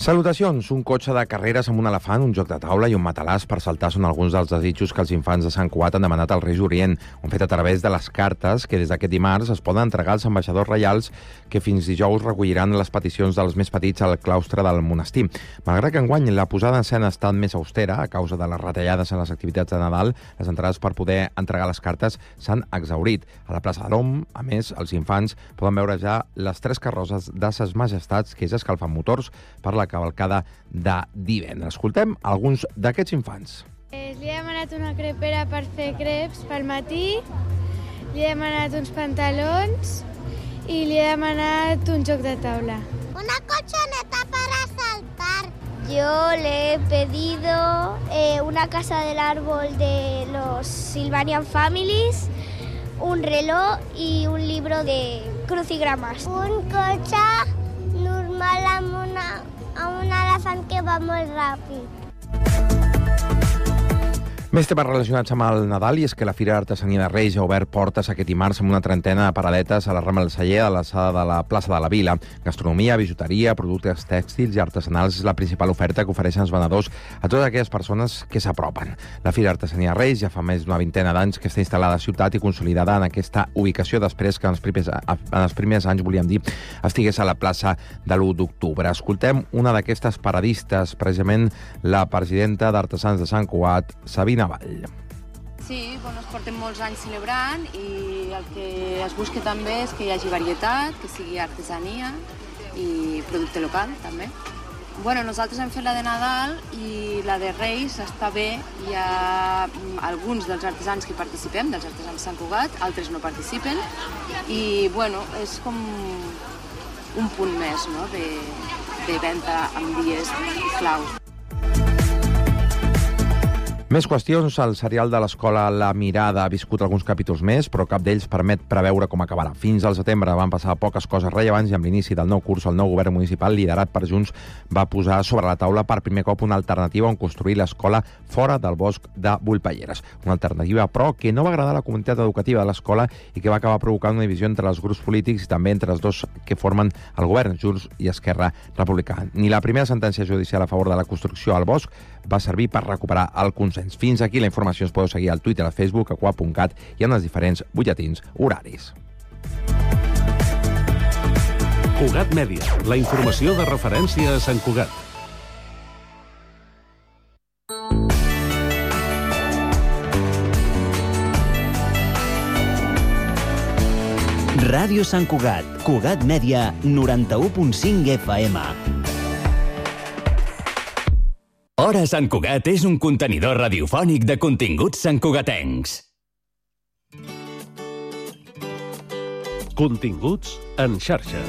Salutacions! Un cotxe de carreres amb un elefant, un joc de taula i un matalàs per saltar són alguns dels desitjos que els infants de Sant Cugat han demanat al Reis Orient. Han fet a través de les cartes que des d'aquest dimarts es poden entregar als ambaixadors reials que fins dijous recolliran les peticions dels més petits al claustre del monestir. Malgrat que enguany la posada en escena ha estat més austera a causa de les retallades en les activitats de Nadal, les entrades per poder entregar les cartes s'han exaurit. A la plaça de l'OM, a més, els infants poden veure ja les tres carrosses de ses majestats que és escalfant motors per la cavalcada de divendres. Escoltem alguns d'aquests infants. Eh, li he demanat una crepera per fer creps pel matí, li he demanat uns pantalons i li he demanat un joc de taula. Una colchoneta para saltar. Yo le he pedido eh, una casa del árbol de los Sylvanian Families, un reloj y un libro de crucigramas. Un cotxe normal amb, una, amb un elefant que va molt ràpid. Més temes relacionats amb el Nadal i és que la Fira d'Artesania de Reis ha obert portes aquest dimarts amb una trentena de paradetes a la Rama del Celler, a l'alçada de la plaça de la Vila. Gastronomia, bijuteria, productes tèxtils i artesanals és la principal oferta que ofereixen els venedors a totes aquelles persones que s'apropen. La Fira d'Artesania de Reis ja fa més d'una vintena d'anys que està instal·lada a ciutat i consolidada en aquesta ubicació després que en els primers, en els primers anys, volíem dir, estigués a la plaça de l'1 d'octubre. Escoltem una d'aquestes paradistes, precisament la presidenta d'Artesans de Sant Cugat, Sabina Vall. Sí, bueno, es porten molts anys celebrant i el que es busca també és que hi hagi varietat, que sigui artesania i producte local també. Bueno, nosaltres hem fet la de Nadal i la de Reis està bé. Hi ha mm, alguns dels artesans que participem, dels artesans de Sant Cugat, altres no participen. I, bueno, és com un punt més no? de, de venda amb dies claus. Més qüestions. El serial de l'escola La Mirada ha viscut alguns capítols més, però cap d'ells permet preveure com acabarà. Fins al setembre van passar poques coses rellevants i amb l'inici del nou curs el nou govern municipal, liderat per Junts, va posar sobre la taula per primer cop una alternativa on construir l'escola fora del bosc de Bullpalleres. Una alternativa, però, que no va agradar a la comunitat educativa de l'escola i que va acabar provocant una divisió entre els grups polítics i també entre els dos que formen el govern, Junts i Esquerra Republicana. Ni la primera sentència judicial a favor de la construcció al bosc va servir per recuperar el consens. Fins aquí la informació ens podeu seguir al Twitter, al Facebook, a quap.cat i en els diferents butlletins horaris. Cugat Mèdia, la informació de referència a Sant Cugat. Ràdio Sant Cugat, Cugat Mèdia, 91.5 FM. Hora Sant Cugat és un contenidor radiofònic de continguts santcugatencs. Continguts en xarxa.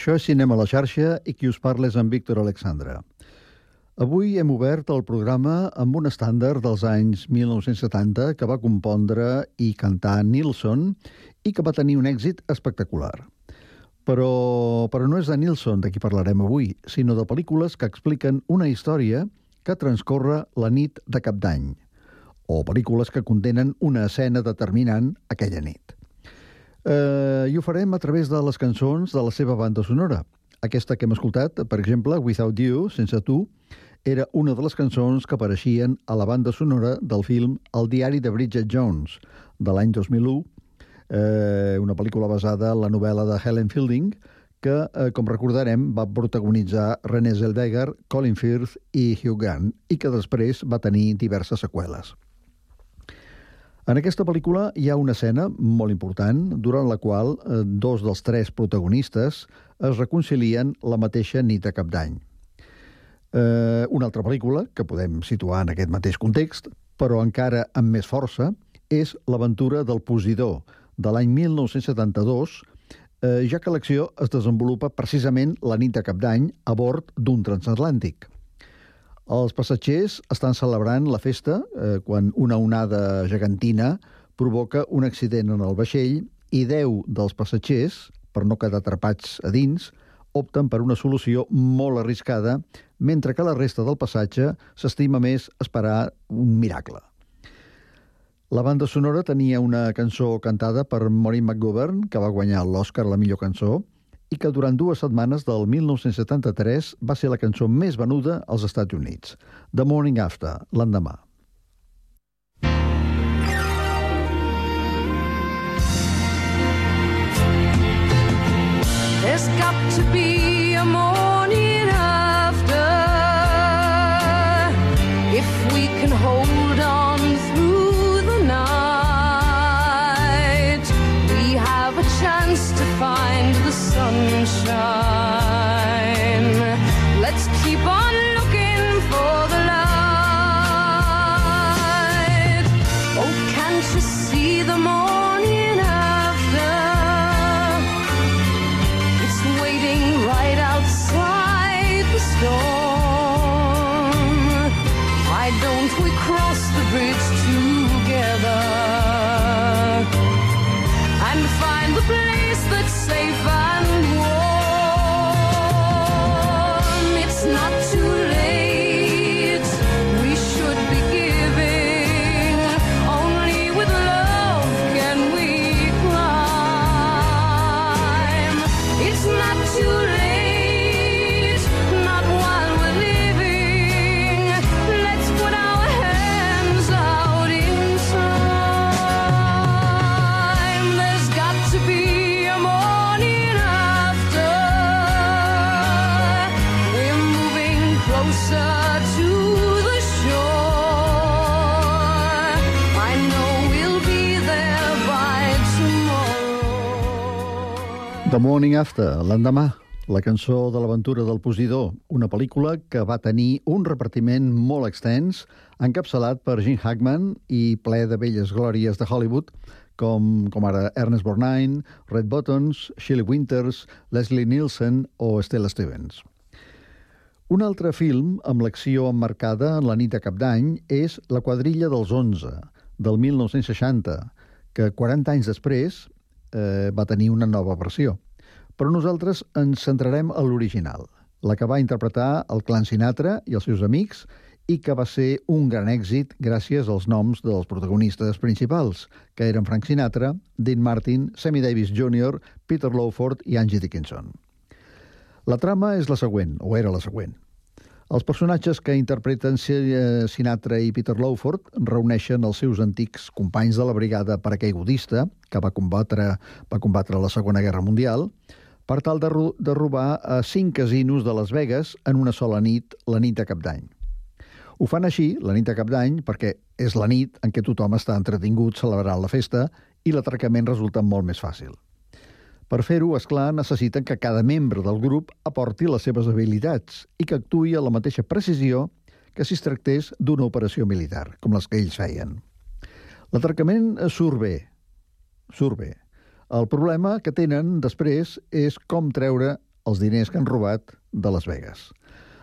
Això és Cinema a la xarxa i qui us parla és en Víctor Alexandra. Avui hem obert el programa amb un estàndard dels anys 1970 que va compondre i cantar Nilsson i que va tenir un èxit espectacular. Però, però no és de Nilsson de qui parlarem avui, sinó de pel·lícules que expliquen una història que transcorre la nit de cap d'any, o pel·lícules que contenen una escena determinant aquella nit. Eh, I ho farem a través de les cançons de la seva banda sonora. Aquesta que hem escoltat, per exemple, Without You, Sense Tu, era una de les cançons que apareixien a la banda sonora del film El diari de Bridget Jones, de l'any 2001, eh, una pel·lícula basada en la novel·la de Helen Fielding, que, eh, com recordarem, va protagonitzar René Zellweger, Colin Firth i Hugh Grant, i que després va tenir diverses seqüeles. En aquesta pel·lícula hi ha una escena molt important durant la qual eh, dos dels tres protagonistes es reconcilien la mateixa nit de cap d'any. Eh, una altra pel·lícula, que podem situar en aquest mateix context, però encara amb més força, és L'aventura del Posidor, de l'any 1972, eh, ja que l'acció es desenvolupa precisament la nit de cap d'any a bord d'un transatlàntic. Els passatgers estan celebrant la festa eh, quan una onada gegantina provoca un accident en el vaixell i 10 dels passatgers, per no quedar atrapats a dins, opten per una solució molt arriscada, mentre que la resta del passatge s'estima més esperar un miracle. La banda sonora tenia una cançó cantada per Maureen McGovern, que va guanyar l'Oscar la millor cançó, i que durant dues setmanes del 1973 va ser la cançó més venuda als Estats Units. The Morning After, l'endemà. There's got to be a morning after if we can hold on through the night. We have a chance to find the sunshine. Let's keep on looking for the light. Oh, can't you see the morning Morning After, l'endemà, la cançó de l'aventura del Posidor, una pel·lícula que va tenir un repartiment molt extens, encapçalat per Gene Hackman i ple de velles glòries de Hollywood, com, com ara Ernest Borgnine, Red Buttons, Shirley Winters, Leslie Nielsen o Stella Stevens. Un altre film amb l'acció emmarcada en la nit de cap d'any és La quadrilla dels 11, del 1960, que 40 anys després eh, va tenir una nova versió. Però nosaltres ens centrarem a l'original, la que va interpretar el clan Sinatra i els seus amics i que va ser un gran èxit gràcies als noms dels protagonistes principals, que eren Frank Sinatra, Dean Martin, Sammy Davis Jr., Peter Lawford i Angie Dickinson. La trama és la següent, o era la següent. Els personatges que interpreten eh, Sinatra i Peter Lawford reuneixen els seus antics companys de la brigada paracaigudista, que va combatre, va combatre la Segona Guerra Mundial, per tal de, de robar a cinc casinos de Las Vegas en una sola nit, la nit de cap d'any. Ho fan així, la nit de cap d'any, perquè és la nit en què tothom està entretingut celebrant la festa i l'atracament resulta molt més fàcil. Per fer-ho, és clar, necessiten que cada membre del grup aporti les seves habilitats i que actuï a la mateixa precisió que si es tractés d'una operació militar, com les que ells feien. L'atracament surt bé, surt bé. El problema que tenen després és com treure els diners que han robat de Las Vegas.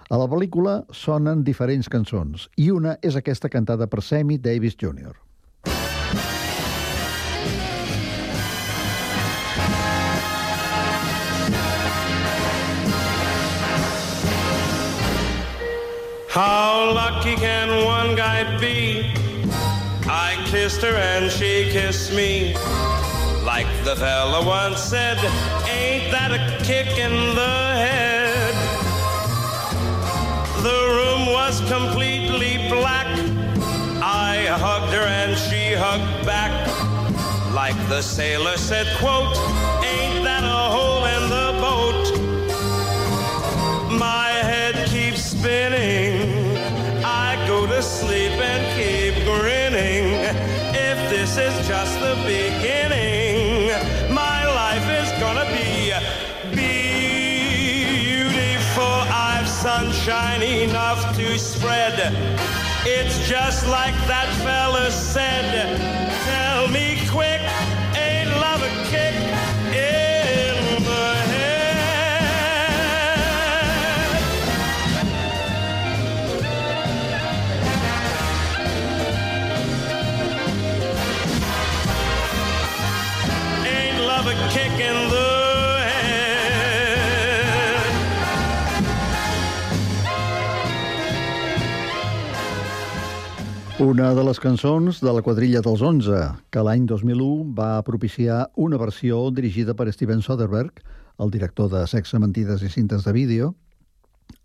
A la pel·lícula sonen diferents cançons i una és aquesta cantada per Sammy Davis Jr. How lucky can one guy be? I kissed her and she kissed me. Like the fella once said, ain't that a kick in the head? The room was completely black. I hugged her and she hugged back. Like the sailor said, quote, ain't that a hole spread. It's just like that fella said. Una de les cançons de la quadrilla dels 11, que l'any 2001 va propiciar una versió dirigida per Steven Soderbergh, el director de Sexe, Mentides i Cintes de Vídeo,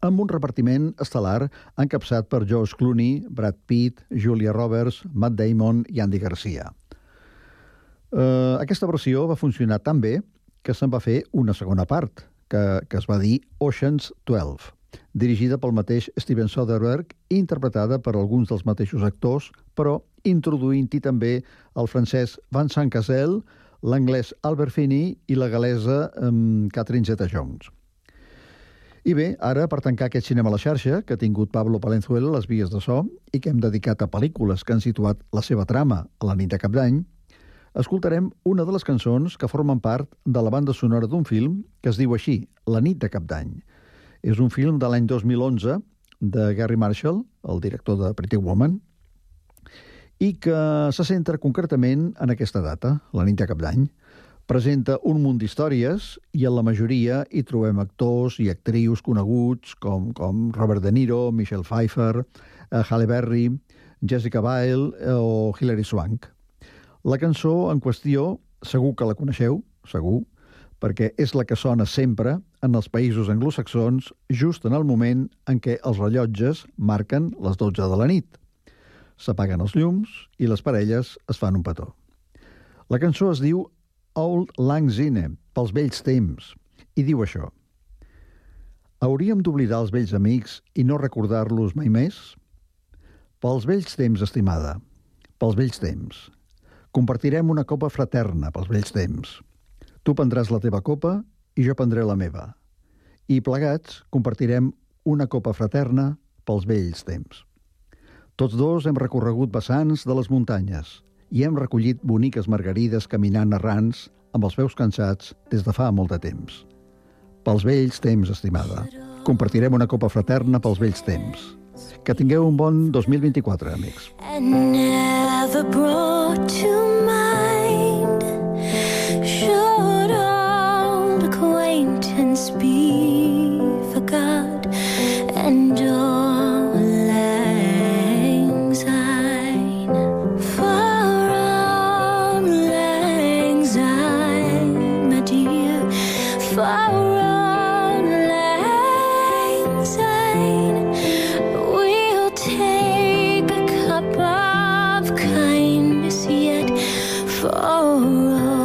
amb un repartiment estel·lar encapçat per George Clooney, Brad Pitt, Julia Roberts, Matt Damon i Andy Garcia. Uh, aquesta versió va funcionar tan bé que se'n va fer una segona part, que, que es va dir Ocean's 12, dirigida pel mateix Steven Soderbergh i interpretada per alguns dels mateixos actors, però introduint-hi també el francès Vincent Cassel, l'anglès Albert Finney i la galesa um, Catherine Zeta-Jones. I bé, ara, per tancar aquest cinema a la xarxa, que ha tingut Pablo Palenzuela a les vies de so i que hem dedicat a pel·lícules que han situat la seva trama a la nit de cap d'any, escoltarem una de les cançons que formen part de la banda sonora d'un film que es diu així, La nit de cap d'any. És un film de l'any 2011 de Gary Marshall, el director de Pretty Woman, i que se centra concretament en aquesta data, la nit de cap d'any. Presenta un munt d'històries i en la majoria hi trobem actors i actrius coneguts com, com Robert De Niro, Michelle Pfeiffer, eh, Halle Berry, Jessica Biel eh, o Hilary Swank. La cançó en qüestió segur que la coneixeu, segur, perquè és la que sona sempre en els països anglosaxons just en el moment en què els rellotges marquen les 12 de la nit. S'apaguen els llums i les parelles es fan un petó. La cançó es diu Old Lang Syne, pels vells temps, i diu això. Hauríem d'oblidar els vells amics i no recordar-los mai més? Pels vells temps, estimada, pels vells temps. Compartirem una copa fraterna pels vells temps. Tu prendràs la teva copa i jo prendré la meva. I plegats compartirem una copa fraterna pels vells temps. Tots dos hem recorregut vessants de les muntanyes i hem recollit boniques margarides caminant errants amb els peus cansats des de fa molt de temps. Pels vells temps, estimada. Compartirem una copa fraterna pels vells temps. Que tingueu un bon 2024, amics. and never brought to mind. Old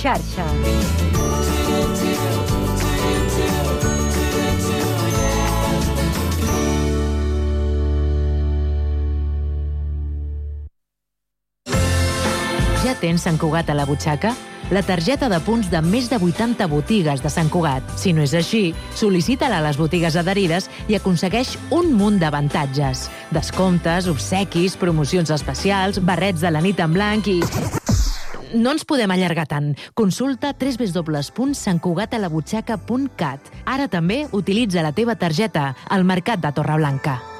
xarxa. Ja tens Sant Cugat a la butxaca? La targeta de punts de més de 80 botigues de Sant Cugat. Si no és així, sol·licita-la a les botigues adherides i aconsegueix un munt d'avantatges. Descomptes, obsequis, promocions especials, barrets de la nit en blanc i... No ens podem allargar tant. Consulta www.santcugatalabutxaca.cat. Ara també utilitza la teva targeta al Mercat de Torreblanca.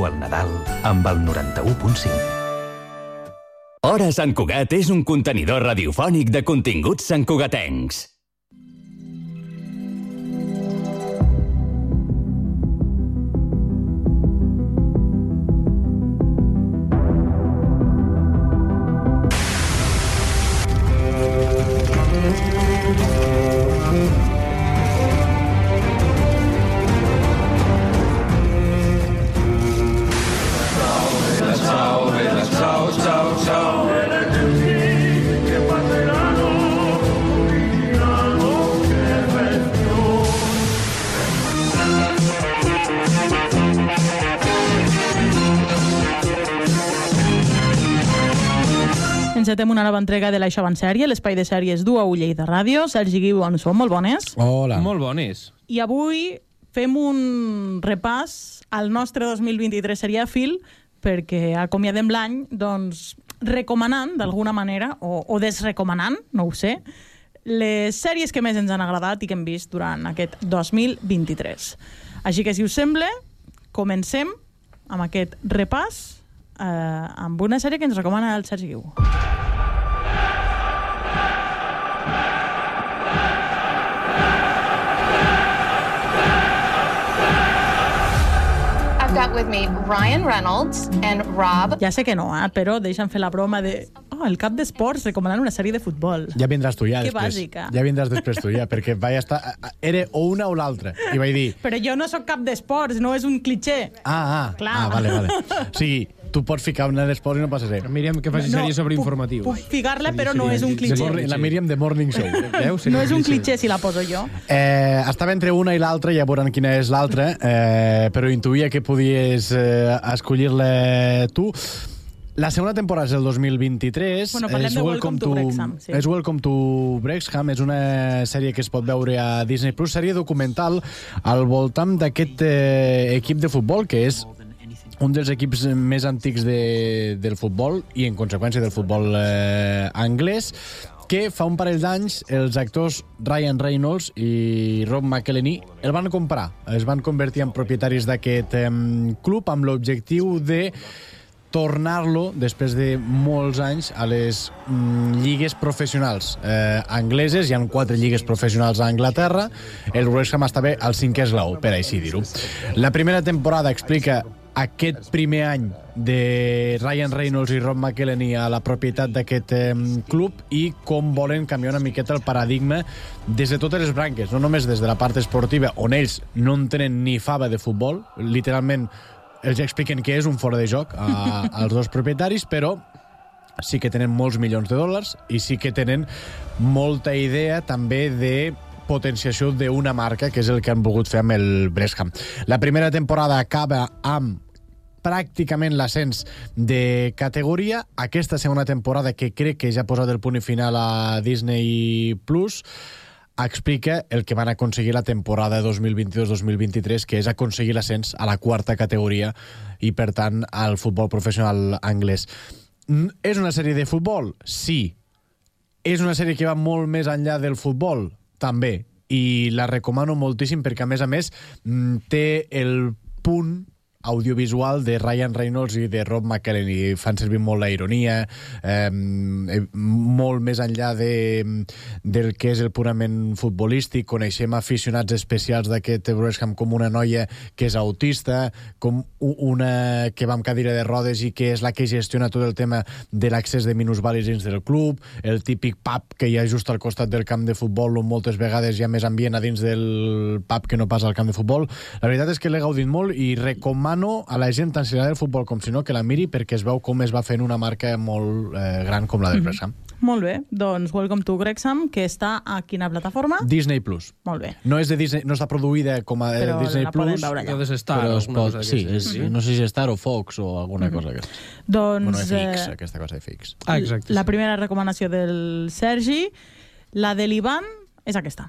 Viu el Nadal amb el 91.5. Hora Sant Cugat és un contenidor radiofònic de continguts santcugatencs. Encetem una nova entrega de l'Això en sèrie, l'espai de sèries du a Ullell de Ràdio. Sergi Guiu, on som? Molt bones. Hola. Molt bones. I avui fem un repàs al nostre 2023 seriàfil perquè acomiadem l'any doncs, recomanant, d'alguna manera, o, o desrecomanant, no ho sé, les sèries que més ens han agradat i que hem vist durant aquest 2023. Així que, si us sembla, comencem amb aquest repàs eh, amb una sèrie que ens recomana el Sergi Guiu. I've got with me Ryan Reynolds and Rob. Ja sé que no, eh? però deixa'm fer la broma de... Oh, el cap d'esports recomanant una sèrie de futbol. Ja vindràs tu ja Que després. bàsica. Ja vindràs després tu ja, perquè vaig estar... Era o una o l'altra. I vaig dir... Però jo no sóc cap d'esports, no és un cliché. Ah, ah, Clar. ah vale, vale. O sigui, tu pots ficar una d'esports i no passa res. Míriam, que faci No, sèries sobre puc- informatius. Puc ficar-la, però no és un cliché. La Míriam de Morning Show. Veus? No és un cliché si la poso jo. Eh, estava entre una i l'altra, ja veuran quina és l'altra, eh, però intuïa que podies eh, escollir-la tu. La segona temporada és el 2023. Bueno, parlem és de Welcome to Wrexham, sí. És Welcome to Wrexham, és una sèrie que es pot veure a Disney+, Plus, sèrie documental al voltant d'aquest eh, equip de futbol, que és un dels equips més antics de, del futbol i, en conseqüència, del futbol eh, anglès, que fa un parell d'anys els actors Ryan Reynolds i Rob McElhenney el van comprar. Es van convertir en propietaris d'aquest eh, club amb l'objectiu de tornar-lo, després de molts anys, a les mm, lligues professionals eh, angleses. Hi ha quatre lligues professionals a Anglaterra. El Wrexham està bé al cinquè esglaó, per així dir-ho. La primera temporada explica aquest primer any de Ryan Reynolds i Rob McElhenney a la propietat d'aquest eh, club i com volen canviar una miqueta el paradigma des de totes les branques, no només des de la part esportiva, on ells no en tenen ni fava de futbol, literalment els expliquen què és un fora de joc a, als dos propietaris, però sí que tenen molts milions de dòlars i sí que tenen molta idea també de potenciació d'una marca, que és el que han volgut fer amb el Breskham. La primera temporada acaba amb pràcticament l'ascens de categoria. Aquesta segona temporada, que crec que ja ha posat el punt final a Disney+, Plus, explica el que van aconseguir la temporada 2022-2023, que és aconseguir l'ascens a la quarta categoria i, per tant, al futbol professional anglès. Mm, És una sèrie de futbol? Sí. És una sèrie que va molt més enllà del futbol? També. I la recomano moltíssim perquè, a més a més, mm, té el punt audiovisual de Ryan Reynolds i de Rob McElhenney. Fan servir molt la ironia, eh, molt més enllà de, del que és el purament futbolístic. Coneixem aficionats especials d'aquest Wrexham com una noia que és autista, com una que va amb cadira de rodes i que és la que gestiona tot el tema de l'accés de minusvàlids dins del club, el típic pub que hi ha just al costat del camp de futbol on moltes vegades hi ha més ambient a dins del pub que no pas al camp de futbol. La veritat és que l'he gaudit molt i recomano a la gent, tant si li agrada el futbol com si no, que la miri perquè es veu com es va fent una marca molt eh, gran com la del Mhm. Wrexham. Molt bé, doncs Welcome to Wrexham, que està a quina plataforma? Disney Plus. Molt bé. No és de Disney, no està produïda com a Però de Disney la podem Plus. veure allà. Ser Star però es pot, cosa sí, és, sí. no sé si és Star o Fox o alguna Mhm. cosa d'aquestes. Doncs, Bueno, FX, eh, aquesta cosa de FX. Ah, exacte. La primera recomanació del Sergi, la de l'Ivan, és aquesta.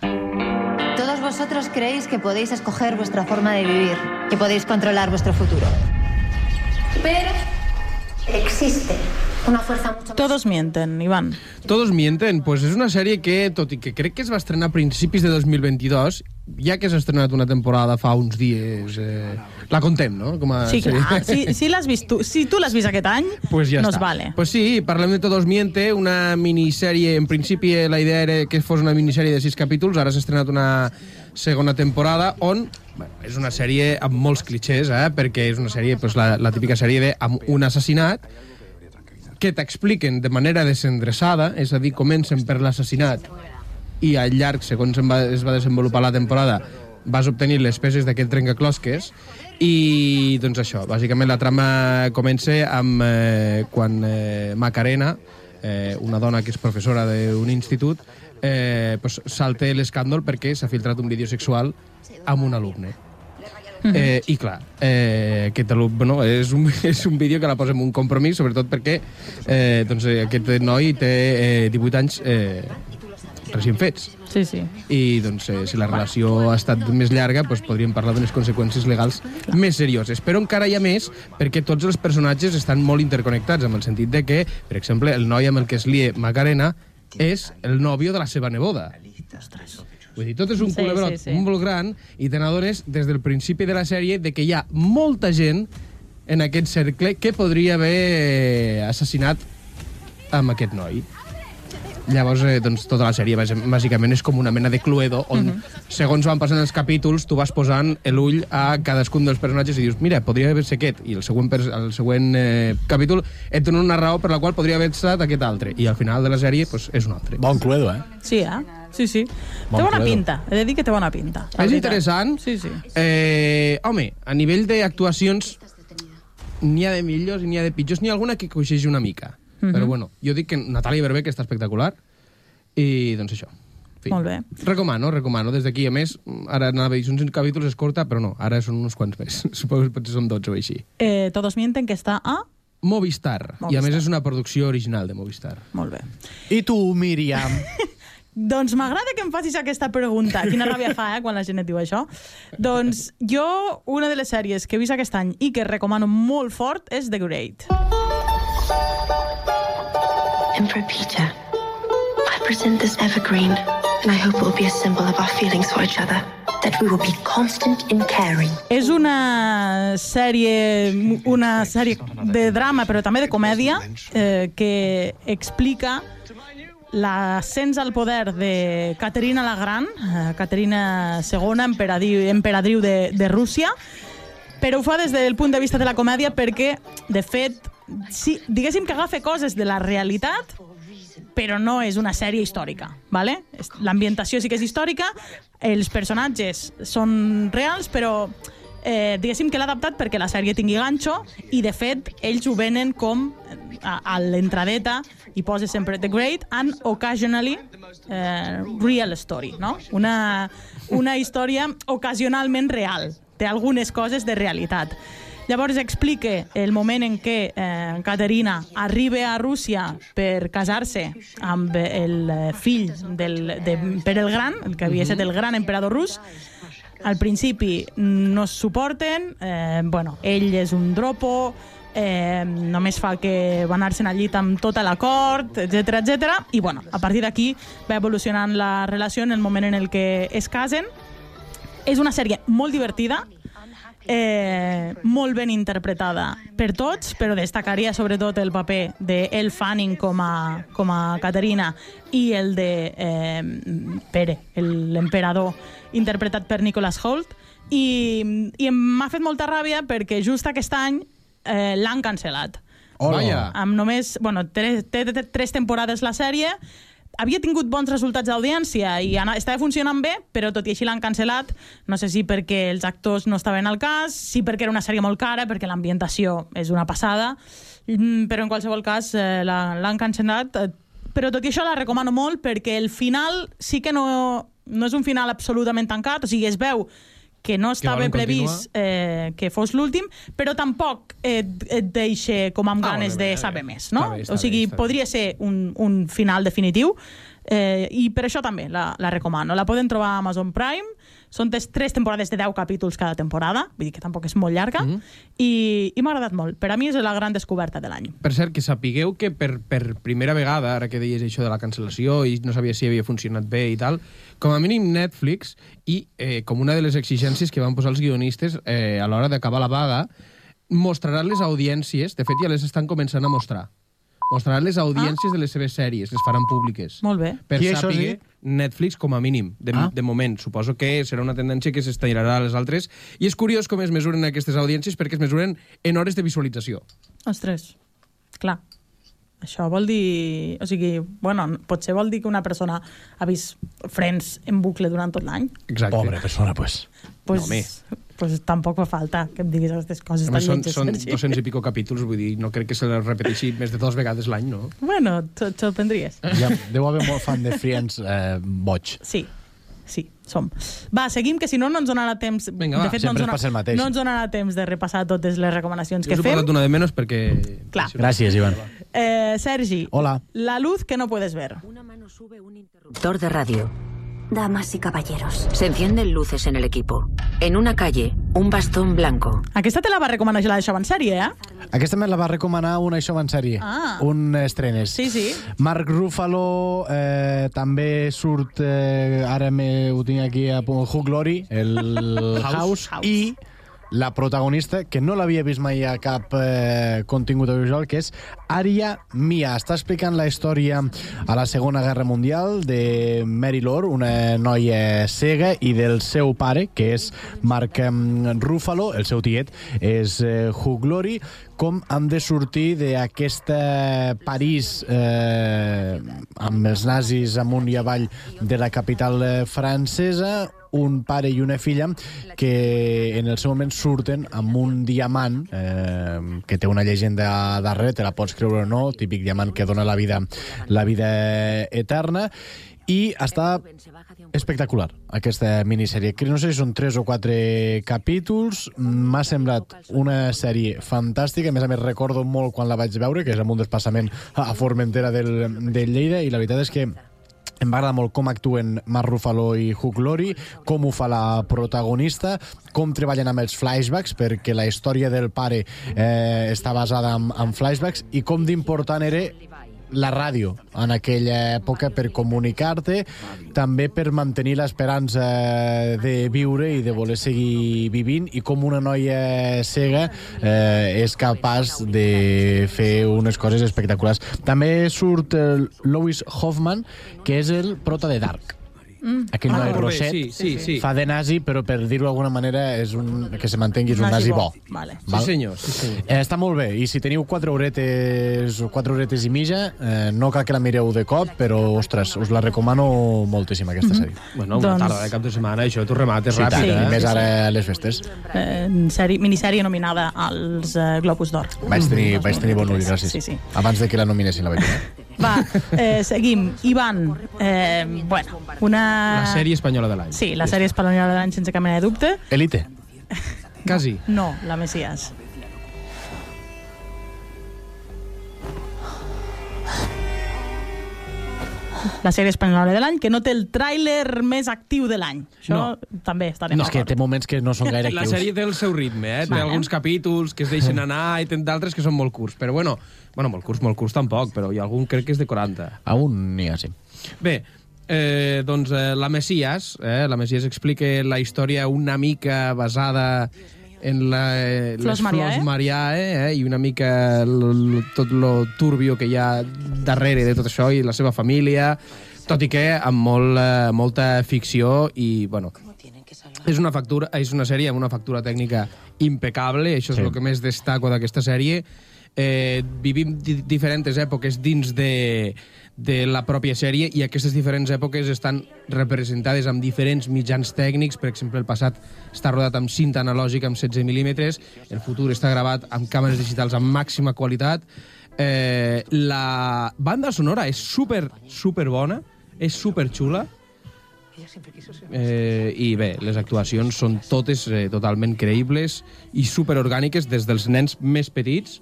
Todos vosotros creéis que podéis escoger vuestra forma de vivir, que podéis controlar vuestro futuro. Pero existe una fuerza mucho Todos mienten, Ivan. Todos mienten, pues és una sèrie que, tot i que crec que es va estrenar a principis de 2022, ja que s'ha estrenat una temporada fa uns dies, eh, la contem, no? Com a Sí, clar, si, si l'has vist tu, si tu l'has vist aquest any, pues ja no està. es vale. Pues sí, parlem de Todos Miente, una minissèrie, en principi eh, la idea era que fos una minissèrie de sis capítols, ara s'ha estrenat una segona temporada on bueno, és una sèrie amb molts clichés, eh? perquè és una sèrie, pues, la, la típica sèrie de amb un assassinat que t'expliquen de manera desendreçada, és a dir, comencen per l'assassinat i al llarg, segons va, es va desenvolupar la temporada, vas obtenir les peces d'aquest trencaclosques i doncs això, bàsicament la trama comença amb eh, quan eh, Macarena, eh, una dona que és professora d'un institut, eh, pues, salta l'escàndol perquè s'ha filtrat un vídeo sexual amb un alumne. Eh, I clar, eh, aquest alumne, bueno, és, un, és un vídeo que la posa en un compromís, sobretot perquè eh, doncs, eh, aquest noi té eh, 18 anys eh, recient fets. Sí, sí. I doncs, eh, si la relació ha estat més llarga, doncs podríem parlar d'unes conseqüències legals més serioses. Però encara hi ha més, perquè tots els personatges estan molt interconnectats, amb el sentit de que, per exemple, el noi amb el que es lie Macarena és el nòvio de la seva neboda. Vull dir, tot és un Sí, culebrot sí, sí. molt gran i te n'adones des del principi de la sèrie de que hi ha molta gent en aquest cercle que podria haver assassinat amb aquest noi. Llavors, eh, doncs, tota la sèrie bàs- bàsicament és com una mena de cluedo on, Mhm. segons van passant els capítols, tu vas posant l'ull a cadascun dels personatges i dius, mira, podria haver ser aquest, i el següent, el següent eh, capítol et dona una raó per la qual podria haver estat aquest altre, i al final de la sèrie pues, és un altre. Bon cluedo, eh? Sí, eh? Sí, sí. Bon té bona cluedo. pinta. He de dir que té bona pinta. És veritat. interessant. Sí, sí. Eh, home, a nivell d'actuacions n'hi ha de millors i n'hi ha de pitjors, n'hi ha alguna que coixeix una mica. Però bueno, jo dic que Natàlia Berbeck està espectacular i doncs això. Fi. Molt bé. Recomano, recomano. Des d'aquí, a més, ara anava a dir, 5 capítols, és corta, però no, ara són uns quants més. Suposo que potser són 12 o així. Eh, todos mienten que està a... Movistar. I a Movistar. més és una producció original de Movistar. Molt bé. I tu, Míriam? Doncs m'agrada que em facis aquesta pregunta. Quina ràbia fa, eh, quan la gent et diu això. Doncs jo, una de les sèries que he vist aquest any i que recomano molt fort és The Great. Emperor Peter, I present this evergreen, and I hope it will be a symbol of our feelings for each other. That we will be constant in caring. És una sèrie, una sèrie de drama, però també de comèdia, eh, que explica l'ascens al poder de Caterina la Gran, eh, Caterina II, emperadriu, emperadriu de, de Rússia, però ho fa des del punt de vista de la comèdia perquè, de fet, sí, diguéssim que agafa coses de la realitat, però no és una sèrie històrica, ¿vale? L'ambientació sí que és històrica, els personatges són reals, però eh, diguéssim que l'ha adaptat perquè la sèrie tingui ganxo i, de fet, ells ho venen com eh, a, a l'entradeta i posa sempre The Great and Occasionally eh, Real Story, no? Una, una història ocasionalment real. Té algunes coses de realitat. Llavors explica el moment en què eh, Caterina arriba a Rússia per casar-se amb el eh, fill del, de Pere el Gran, el que havia estat el gran emperador rus. Al principi no es suporten, eh, bueno, ell és un dropo, eh, només fa que va anar-se'n al llit amb tota la cort, etc etc. I bueno, a partir d'aquí va evolucionant la relació en el moment en el que es casen. És una sèrie molt divertida, eh, molt ben interpretada per tots, però destacaria sobretot el paper de Fanning com a, com a Caterina i el de eh, Pere, el- l'emperador, interpretat per Nicholas Holt. I, i m'ha fet molta ràbia perquè just aquest any eh, l'han cancel·lat. Hola. Amb només, bueno, té, té, té tres temporades la sèrie, havia tingut bons resultats d'audiència i estava funcionant bé, però tot i així l'han cancel·lat. No sé si perquè els actors no estaven al cas, si perquè era una sèrie molt cara, perquè l'ambientació és una passada, Mm, però en qualsevol cas eh, l'han cancel·lat. eh, Però tot i això la recomano molt perquè el final sí que no, no és un final absolutament tancat, o sigui, es veu que no estava volen previst eh, que fos l'últim, però tampoc et, et deixa com amb Ah, ganes bé, de saber bé. més, no? Està bé, està o sigui, bé, està bé. podria ser un, un final definitiu eh, i per això també la, la recomano. La poden trobar a Amazon Prime, són tres, tres temporades de 10 capítols cada temporada, vull dir que tampoc és molt llarga, Mhm. i, i m'ha agradat molt. Per a mi és la gran descoberta de l'any. Per cert, que sapigueu que per, per primera vegada, ara que deies això de la cancel·lació i no sabia si havia funcionat bé i tal, com a mínim Netflix, i eh, com una de les exigències que van posar els guionistes eh, a l'hora d'acabar la vaga, mostrarà les audiències, de fet ja les estan començant a mostrar, mostrarà les audiències de les seves sèries, les faran públiques. Molt bé. Per Qui això saber Netflix com a mínim, de, Ah. de moment. Suposo que serà una tendència que s'estirarà a les altres. I és curiós com es mesuren aquestes audiències perquè es mesuren en hores de visualització. Ostres, clar. Això vol dir... O sigui, bueno, potser vol dir que una persona ha vist Friends en bucle durant tot l'any. Exacte. Pobre persona, pues. Pues, No, home. Pues tampoc fa falta que em diguis aquestes coses Home, tan són, lletges, són Sergi. 200 i pico capítols, vull dir, no crec que se les repeteixi més de dues vegades l'any, no? Bueno, te'l te prendries. Ja, deu haver molt fan de Friends eh, boig. Sí, sí, som. Va, seguim, que si no, no ens donarà temps... Vinga, va. de fet, no Sempre ens, mateix. no ens donarà temps de repassar totes les recomanacions Jo que us he fem. posat una de menys perquè... Clar. Gràcies, Ivan. Eh, Sergi, Hola. la luz que no puedes ver. Interruptor de radio. Damas y caballeros. Se encienden luces en el equipo. En una calle, un bastón blanco. Aquesta te la va recomanar la d'això en sèrie, eh? Aquesta me la va recomanar una això en sèrie. Ah. Un estrenes. Sí, sí. Mark Ruffalo eh, també surt, eh, ara me, ho tinc aquí a Hugh Glory, el House, House. i la protagonista, que no l'havia vist mai a cap eh, contingut audiovisual, que és Aria Mia. Està explicant la història a la Segona Guerra Mundial de Mary Lord, una noia cega, i del seu pare, que és Mark em, Ruffalo, el seu tiet, és eh, Hugh Glory, com han de sortir d'aquesta París eh, amb els nazis amunt i avall de la capital eh, francesa un pare i una filla que en el seu moment surten amb un diamant eh, que té una llegenda darrere, te la pots creure o no, típic diamant que dona la vida, la vida eterna, i està espectacular, aquesta minissèrie. No sé si són 3 o 4 capítols. M'ha semblat una sèrie fantàstica. A més a més, recordo molt quan la vaig veure, que és amb un desplaçament a Formentera del, de Lleida, i la veritat és que em va agradar molt com actuen Mark Ruffalo i Hugh Laurie, com ho fa la protagonista, com treballen amb els flashbacks, perquè la història del pare eh, està basada en, en flashbacks, i com d'important era la ràdio en aquella època per comunicar-te, també per mantenir l'esperança de viure i de voler seguir vivint i com una noia cega eh, és capaç de fer unes coses espectaculars. També surt el Lois Hoffman, que és el prota de Dark. Mm. Aquell Ah, noi rosset sí, sí, sí. fa de nazi, però per dir-ho d'alguna manera és un, que se mantengui, és un Nazi nazi bo. bo, vale. Sí, senyor, sí, senyor. Eh, està molt bé, i si teniu quatre horetes o quatre horetes i mitja, eh, no cal que la mireu de cop, però, ostres, us la recomano moltíssim, aquesta Mhm. sèrie. Bueno, una Doncs- tarda de cap de setmana, això t'ho remates Sí, ràpid, tant, eh? i més ara a les festes. Eh, sèrie, minissèrie nominada als eh, Globus d'Or. Vaig tenir, vaig tenir bon ull, gràcies. Sí, sí. Abans de que la nominessin, la vaig veure. Va, eh, seguim. Ivan, eh, bueno, una... La sèrie espanyola de l'any. Sí, la sèrie espanyola de l'any sense cap mena de dubte. Elite. Quasi. No, la Messias. La sèrie espanyola de l'any, que no té el tràiler més actiu de l'any. Això No. també estarem No, és que té moments que no són gaire La actius. sèrie té el seu ritme, eh? Té Vale. alguns capítols que es deixen anar i té d'altres que són molt curts. Però bueno, bueno, molt curts, molt curts tampoc, però hi ha algun crec que és de 40. A un n'hi ha, sí. Bé, eh, doncs eh, la Messias, eh, la Messias explica la història una mica basada en la, eh, Flors les Mariae. flors Mariae eh, i una mica l, l, tot lo turbio que hi ha darrere de tot això i la seva família, tot i que amb molt, eh, molta ficció i, bueno, és una, factura, és una sèrie amb una factura tècnica impecable, això és Sí. el que més destaco d'aquesta sèrie. Eh, vivim di diferents èpoques dins de, de la pròpia sèrie i aquestes diferents èpoques estan representades amb diferents mitjans tècnics. Per exemple, el passat està rodat amb cinta analògica amb 16 mil·límetres, el futur està gravat amb càmeres digitals amb màxima qualitat. Eh, la banda sonora és super, super bona, és super xula, Eh, I bé, les actuacions són totes eh, totalment creïbles i superorgàniques des dels nens més petits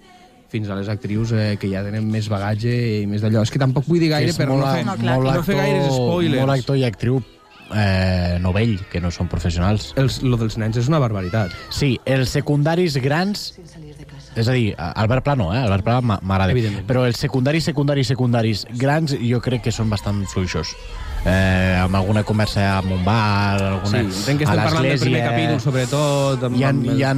fins a les actrius eh, que ja tenen més bagatge i més d'allò. És que tampoc vull dir gaire per no, molt, fer, no, no, no fer gaires spoilers. Molt actor i actriu eh, novell, que no són professionals. Els, lo dels nens és una barbaritat. Sí, els secundaris grans... És a dir, Albert Pla no, eh? Albert Pla m'a- m'agrada. Però els secundaris, secundaris, secundaris grans jo crec que són bastant fluixos. Eh, amb alguna conversa amb un bar, alguna, Sí, entenc que a estem parlant del primer capítol, sobretot. Amb, Hi ha, amb hi ha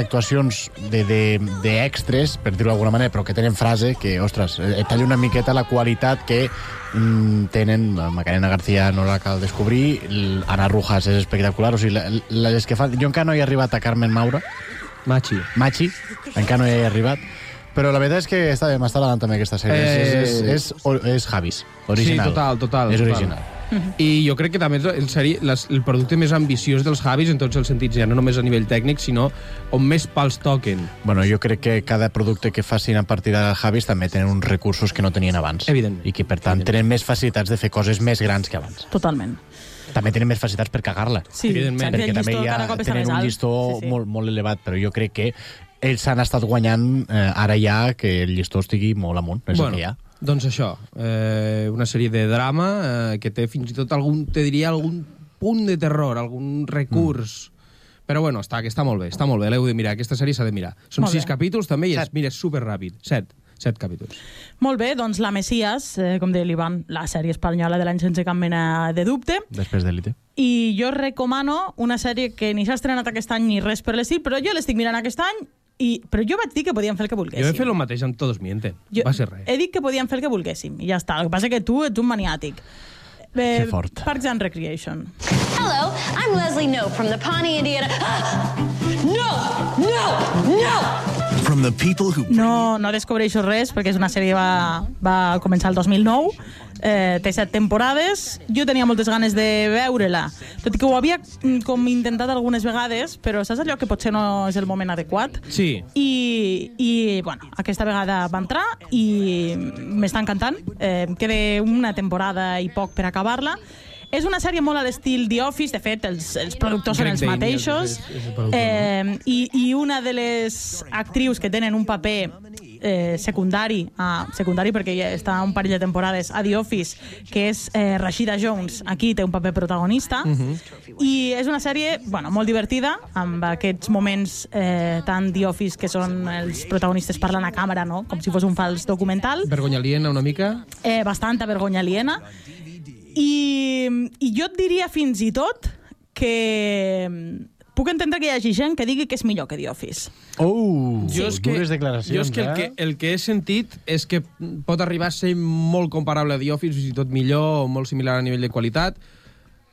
actuacions de, de, de extras, per dir-ho d'alguna manera, però que tenen frase que, ostres, et talla una miqueta la qualitat que mm, tenen Macarena García no la cal descobrir Ana Rujas és espectacular o sigui, les que fan... jo encara no he arribat a Carmen Maura Machi. Machi, encara no hi he arribat però la veritat és que està bé, m'està agradant també aquesta sèrie. Eh, És, és, és, és, és Javis, original. Sí, total, total. És total. original. I jo crec que també és el, seri, les, el producte més ambiciós dels Javis en tots els sentits, ja no només a nivell tècnic, sinó on més pals toquen. Bueno, jo crec que cada producte que facin a partir de Javis també tenen uns recursos que no tenien abans. Evident. I que, per tant, tenen més facilitats de fer coses més grans que abans. Totalment. També tenen més facilitats per cagar-la. Sí, Evidentment. Perquè també hi ha, tenen un llistó Sí, sí. Molt, molt elevat, però jo crec que ells han estat guanyant eh, ara ja que el llistó estigui molt amunt. És bueno, el que hi ha. doncs això, eh, una sèrie de drama eh, que té fins i tot algun, te diria, algun punt de terror, algun recurs... Però bueno, està, que està molt bé, està molt bé, l'heu de mirar, aquesta sèrie s'ha de mirar. Són Molt sis bé. capítols també i es mira super ràpid. Set, set capítols. Molt bé, doncs La Messias, eh, com deia l'Ivan, la sèrie espanyola de l'any sense cap mena de dubte. Després d'Elite. I jo recomano una sèrie que ni s'ha estrenat aquest any ni res per l'estil, però jo l'estic mirant aquest any i... Però jo vaig dir que podíem fer el que Jo he volguéssim. fet el mateix amb Todos Mienten. Jo Va ser res. He dit que podíem fer el que volguéssim, i ja està. El que passa que tu ets un maniàtic. Eh, Que fort. Parks and Recreation. Hello, I'm Leslie Knope from the Pawnee, Indiana. no! No! No! From the people who No, no descobreixo res, perquè és una sèrie que va, va començar el 2009. Eh, té set temporades. Jo tenia moltes ganes de veure-la, tot i que ho havia mm, com intentat algunes vegades, però saps allò que potser no és el moment adequat? Sí. I, i bueno, aquesta vegada va entrar i m'està encantant. Eh, em queda una temporada i poc per acabar-la. És una sèrie molt a l'estil The Office, de fet, els, els productors Greg són els Daniels mateixos. és- és el eh, i, I una de les actrius que tenen un paper eh, secundari, ah, secundari perquè ja està un parell de temporades a The Office, que és eh, Rashida Jones, aquí té un paper protagonista, i és una sèrie bueno, molt divertida, amb aquests moments eh, tan The Office que són els protagonistes parlant a càmera, no? com si fos un fals documental Vergonya aliena una mica. eh, bastanta vergonya aliena. I, I jo et diria fins i tot que puc entendre que hi hagi gent que digui que és millor que The Office. Oh, Jo és que, dures declaracions, jo és que el, eh? que el que he sentit és que pot arribar a ser molt comparable a The Office, fins i tot millor o molt similar a nivell de qualitat,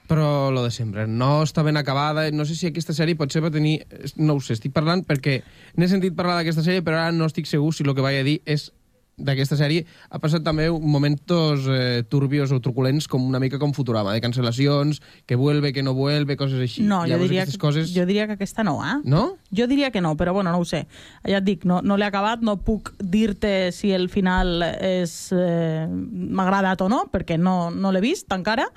però lo de sempre, no està ben acabada, no sé si aquesta sèrie potser va tenir... No ho sé, estic parlant perquè n'he sentit parlar d'aquesta sèrie, però ara no estic segur si el que vaig a dir és d'aquesta sèrie ha passat també momentos eh, turbios o truculents com una mica com Futurama, de cancel·lacions, que vuelve, que no vuelve, coses així. No, jo Llavors, diria, aquestes coses... jo diria que aquesta no, eh? No? Jo diria que no, però bueno, no ho sé. Ja et dic, no, no l'he acabat, no puc dir-te si el final és eh, m'ha agradat o no, perquè no, no l'he vist encara,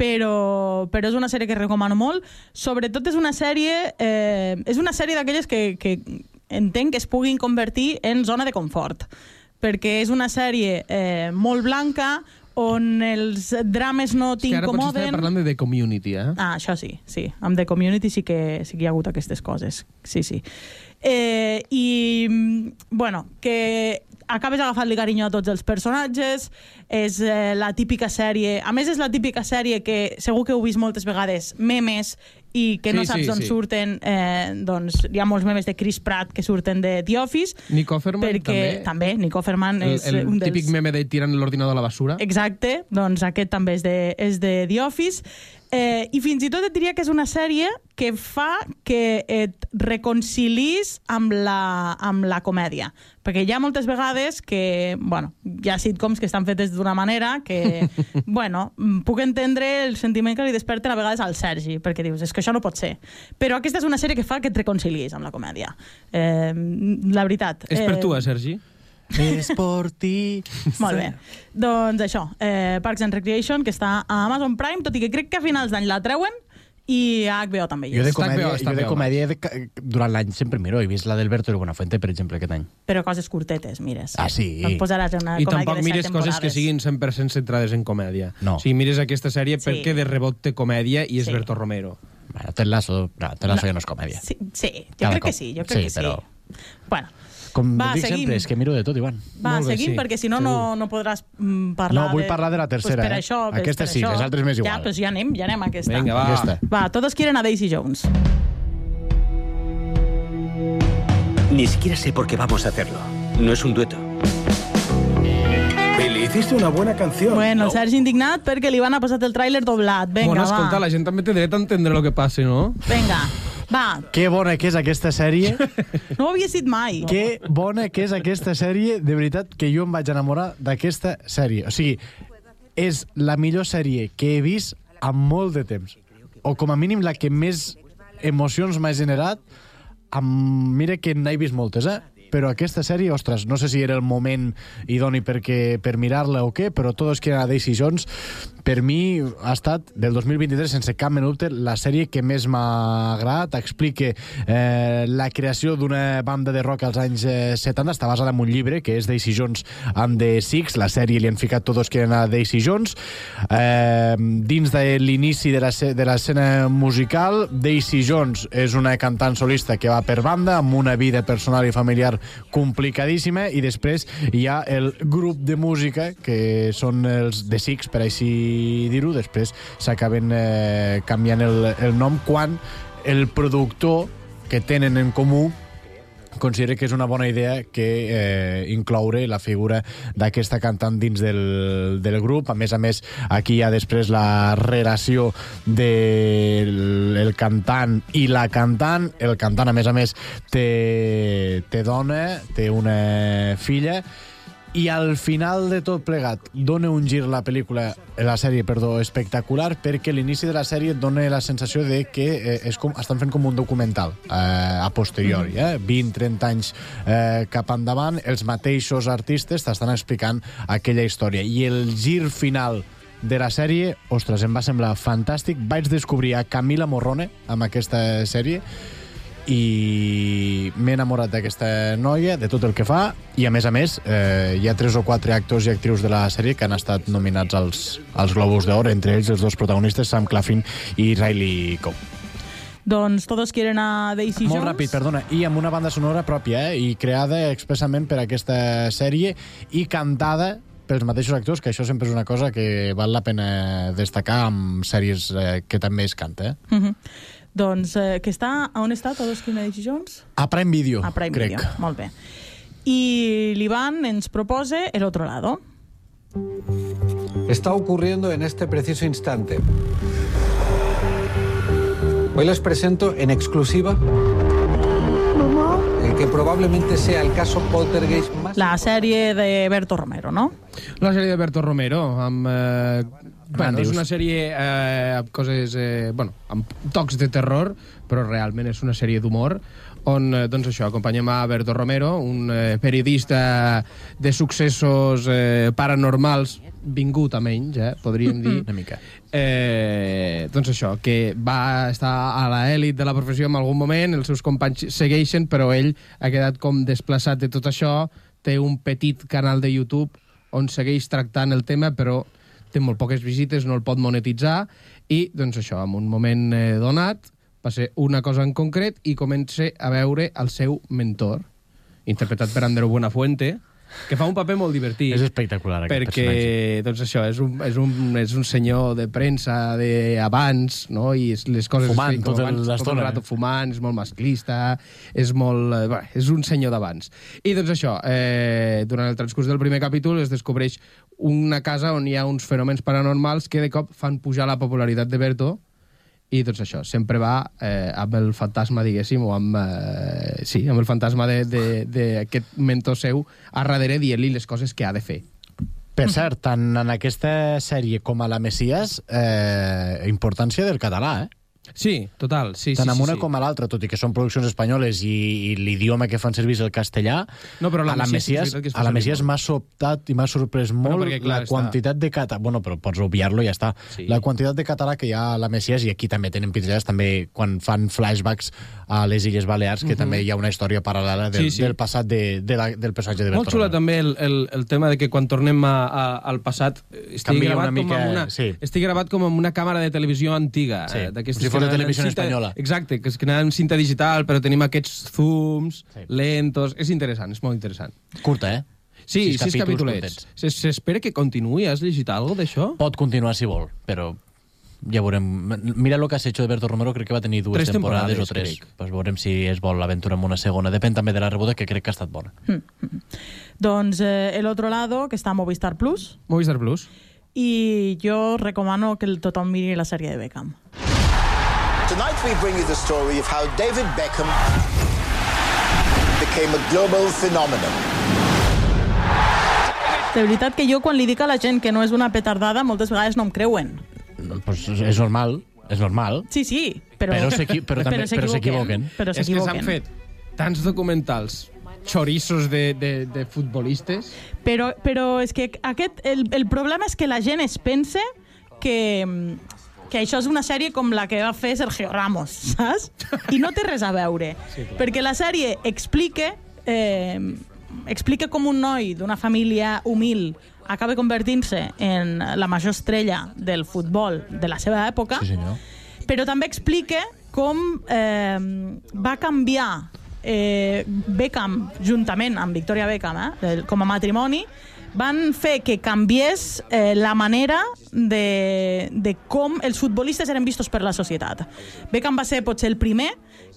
però, però és una sèrie que recomano molt. Sobretot és una sèrie eh, és una sèrie d'aquelles que, que entenc que es puguin convertir en zona de confort, perquè és una sèrie eh, molt blanca, on els drames no És que ara t'incomoden. parlant de The Community, eh? Ah, això sí, sí. Amb The Community sí que, sí que hi ha hagut aquestes coses. Sí, sí. Eh, I, mm, bueno, que acabes agafant-li carinyo a tots els personatges, és eh, la típica sèrie... A més, és la típica sèrie que segur que heu vist moltes vegades, memes, i que no Sí, saps sí, d'on sí. surten. Eh, doncs hi ha molts memes de Chris Pratt que surten de The Office. Nick Offerman perquè, també. també. Nick Offerman El, és el un dels... típic meme de tirant l'ordinador a la basura. Exacte, doncs aquest també és de, és de The Office. Eh, I fins i tot et diria que és una sèrie que fa que et reconcilis amb la, amb la comèdia. Perquè hi ha moltes vegades que, bueno, hi ha sitcoms que estan fetes d'una manera que, bueno, mm, puc entendre el sentiment que li desperten a vegades al Sergi, perquè dius, és que això no pot ser. Però aquesta és una sèrie que fa que et reconcilis amb la comèdia. Eh, la veritat. És per tu, eh, Sergi? És per ti. Molt bé. Doncs això, eh, Parks and Recreation, que està a Amazon Prime, tot i que crec que a finals d'any la treuen, i a HBO també hi Jo de és. comèdia, jo de comèdia de, durant l'any sempre miro. He vist la d'Alberto de Buenafuente, per exemple, aquest any. Però coses curtetes, mires. Ah, sí? No et posaràs una I tampoc mires coses que temporades. siguin 100% centrades en comèdia. No. O sigui, mires aquesta sèrie Sí. perquè de rebot té comèdia i és Sí. Berto Romero. Bueno, Ted Lasso, no, Ted Lasso No. ja no és comèdia. Sí, sí jo Cada crec que cop. sí, jo crec Sí, que sí. però- Bueno, Com Va, dic seguim. sempre, és que miro de tot, Ivan. va, Molt bé, seguim, sí. perquè si no, no, no podràs mm, parlar No, vull de... parlar de la tercera, Pues per eh? això, pues Aquesta per sí, això. les altres m'és Ja, igual. pues ja anem, ja anem a aquesta. Vinga, va. Aquesta. Va, todos quieren a Daisy Jones. Ni siquiera sé por qué vamos a hacerlo. No es un dueto. Billy, hiciste una buena canción. Bueno, el Sergi indignat perquè li van a passat el tràiler doblat. Vinga, bueno, va. escolta, la gent també té dret a entendre el que passa, no? Vinga, va. Que bona que és aquesta sèrie. No ho havia dit mai. que bona que és aquesta sèrie. De veritat que jo em vaig enamorar d'aquesta sèrie. O sigui, és la millor sèrie que he vist en molt de temps. O com a mínim la que més emocions m'ha generat. Amb... Mira que n'he vist moltes, eh? Però aquesta sèrie, ostres, no sé si era el moment idoni perquè, per mirar-la o què, però Todos quieren a Daisy Jones, per mi ha estat, del 2023, sense cap menut, la sèrie que més m'ha agradat. Explica eh, la creació d'una banda de rock als anys eh, 70, està basada en un llibre, que és Daisy Jones and the Six. La sèrie li han ficat Todos quieren a Daisy Jones. Eh, dins de l'inici de l'escena musical, Daisy Jones és una cantant solista que va per banda, amb una vida personal i familiar complicadíssima, i després hi ha el grup de música, que són els The Six, per així dir-ho, després s'acaben eh, canviant el, el nom quan el productor que tenen en comú considera que és una bona idea que eh, incloure la figura d'aquesta cantant dins del, del grup. A més a més, aquí hi ha després la relació del el cantant i la cantant. El cantant, a més a més, té, té dona, té una filla i al final de tot plegat dona un gir la pel·lícula, la sèrie, perdó, espectacular, perquè l'inici de la sèrie et dona la sensació de que eh, és com, estan fent com un documental eh, a posteriori, eh? 20-30 anys eh, cap endavant, els mateixos artistes t'estan explicant aquella història. I el gir final de la sèrie, ostres, em va semblar fantàstic. Vaig descobrir a Camila Morrone amb aquesta sèrie i m'he enamorat d'aquesta noia, de tot el que fa, i a més a més eh, hi ha tres o quatre actors i actrius de la sèrie que han estat nominats als, als Globus d'Or, entre ells els dos protagonistes, Sam Claflin i Riley Coe. Doncs Todos quieren a Daisy Molt Jones. ràpid, perdona, i amb una banda sonora pròpia, eh? i creada expressament per aquesta sèrie i cantada pels mateixos actors, que això sempre és una cosa que val la pena destacar amb sèries eh, que també es canta. Eh? Mhm. Doncs eh, que està... A on està Todos Daisy Jones? A Prime Video, A Prime crec. Video, molt bé. I l'Ivan ens proposa El otro lado. Está ocurriendo en este preciso instante. Hoy les presento en exclusiva el que probablemente sea el caso Poltergeist más... La sèrie de Berto Romero, no? La sèrie de Berto Romero, amb... Eh, bueno, és una sèrie eh, amb coses... Eh, bueno, amb tocs de terror, però realment és una sèrie d'humor on, eh, doncs això, acompanyem a Berto Romero, un eh, periodista de successos eh, paranormals, vingut a menys, eh, podríem dir. Una mica. Eh, doncs això, que va estar a l'elit de la professió en algun moment, els seus companys segueixen, però ell ha quedat com desplaçat de tot això, té un petit canal de YouTube on segueix tractant el tema, però té molt poques visites, no el pot monetitzar, i doncs això, en un moment eh, donat, va ser una cosa en concret i comença a veure el seu mentor, interpretat per Andreu Buenafuente, que fa un paper molt divertit. És espectacular, aquest perquè, personatge. doncs això, és un, és un, és un senyor de premsa d'abans, no? I les coses... Fumant tota abans, l'estona, Tot el eh? fumant, és molt masclista, és molt... Eh, bé, és un senyor d'abans. I doncs això, eh, durant el transcurs del primer capítol es descobreix una casa on hi ha uns fenòmens paranormals que de cop fan pujar la popularitat de Berto i doncs això, sempre va eh, amb el fantasma, diguéssim, o amb, eh, sí, amb el fantasma d'aquest mentor seu a darrere dient-li les coses que ha de fer. Per cert, tant en aquesta sèrie com a la Messias, eh, importància del català, eh? Sí, total. Sí, tant sí, sí, una sí. com a l'altra, tot i que són produccions espanyoles i, i l'idioma que fan servir és el castellà, No, però la a la Messias fa a la Messias molt. m'ha sobtat i m'ha sorprès molt perquè, clar, la està- quantitat de català... Bueno, però pots obviar-lo i ja està. Sí. La quantitat de català que hi ha a la Messias, i aquí també tenen pinzellades, també quan fan flashbacks a les Illes Balears, que Mhm. també hi ha una història paral·lela del, Sí, sí. del passat de, de la, del personatge de Molt Berto xula també el, el, el tema de que quan tornem a, a, al passat eh, estigui gravat, una mica, com amb una, sí. estigui gravat com amb una càmera de televisió antiga. Sí, eh, d'aquestes si que de en televisió cinta- espanyola. Exacte, que és que en cinta digital, però tenim aquests zooms sí. lentos. És interessant, és molt interessant. Curta, eh? Sí, Sis sis, capítols capítolets. S'espera que continuï. Has llegit alguna d'això? Pot continuar si vol, però ja veurem. Mira lo que has hecho de Berto Romero, crec que va tenir dues Tres temporades, temporades, o tres. crec. Pues veurem si es vol l'aventura amb una segona. Depèn també de la rebuda, que crec que ha estat bona. Doncs eh, El otro lado, que està a Movistar Plus, Movistar Plus. i jo recomano que el tothom miri la sèrie de Beckham. Tonight we bring you the story of how David Beckham became a global phenomenon. De veritat que jo quan li dic a la gent que no és una petardada, moltes vegades no em creuen. Pues és normal, és normal. Sí, sí, però... Però s'equi- però també- però s'equivoquen. És que s'han s'equivoquen. fet tants documentals chorizos de, de, de futbolistes Però, però és que aquest, el, el problema és que la gent es pense que, que això és una sèrie com la que va fer Sergio Ramos, saps? I no té res a veure. Sí, clar. perquè la sèrie explica, eh, explica com un noi d'una família humil acaba convertint-se en la major estrella del futbol de la seva època, Sí, senyor. però també explica com eh, va canviar eh, Beckham, juntament amb Victoria Beckham, eh, com a matrimoni, van fer que canviés eh, la manera de, de com els futbolistes eren vistos per la societat. Beckham va ser potser el primer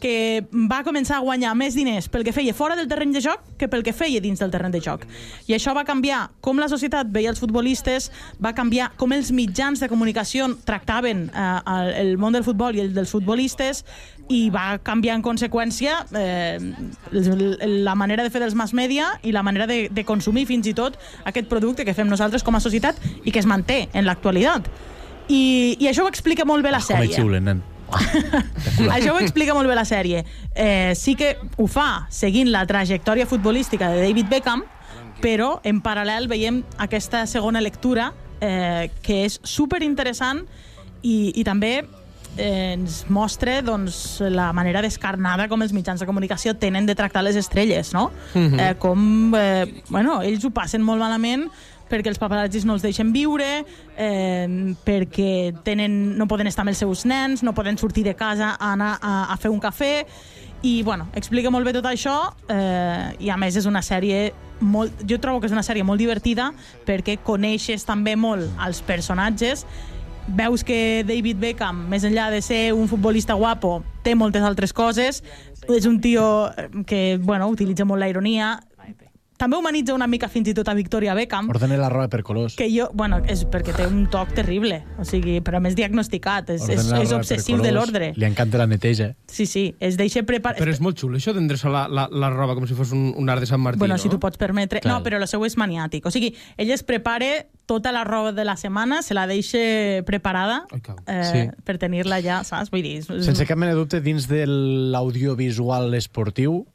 que va començar a guanyar més diners pel que feia fora del terreny de joc que pel que feia dins del terreny de joc. I això va canviar com la societat veia els futbolistes, va canviar com els mitjans de comunicació tractaven eh, el, món del futbol i el dels futbolistes i va canviar en conseqüència eh, la manera de fer dels mass media i la manera de, de consumir fins i tot aquest producte que fem nosaltres com a societat i que es manté en l'actualitat. I, I això ho explica molt bé la Com ets sèrie. xiulen, nen. Això ho explica molt bé la sèrie. Eh, sí que ho fa seguint la trajectòria futbolística de David Beckham, però en paral·lel veiem aquesta segona lectura eh, que és super interessant i, i també eh, ens mostra doncs, la manera descarnada com els mitjans de comunicació tenen de tractar les estrelles, no? Mhm. eh, com eh, bueno, ells ho passen molt malament perquè els paparazzis no els deixen viure, eh, perquè tenen, no poden estar amb els seus nens, no poden sortir de casa a anar a, a fer un cafè, i bueno, explica molt bé tot això eh, i a més és una sèrie molt, jo trobo que és una sèrie molt divertida perquè coneixes també molt els personatges. Veus que David Beckham, més enllà de ser un futbolista guapo, té moltes altres coses. És un tio eh, que bueno, utilitza molt la ironia també humanitza una mica fins i tot a Victoria Beckham Ordena la roba per colors. que jo, bueno, és perquè té un toc terrible, o sigui, però més diagnosticat, és, és, Ordena és obsessiu de l'ordre. Li encanta la neteja. Sí, sí, es deixa preparar... Però és molt xulo, això d'endreçar la, la, la roba com si fos un, un art de Sant Martí, Bueno, no? si tu pots permetre... Clar. No, però el seu és maniàtic. O sigui, ell es prepara tota la roba de la setmana, se la deixa preparada eh, Sí. per tenir-la ja, saps? Vull dir... és- Sense cap mena de dubte, dins de l'audiovisual esportiu,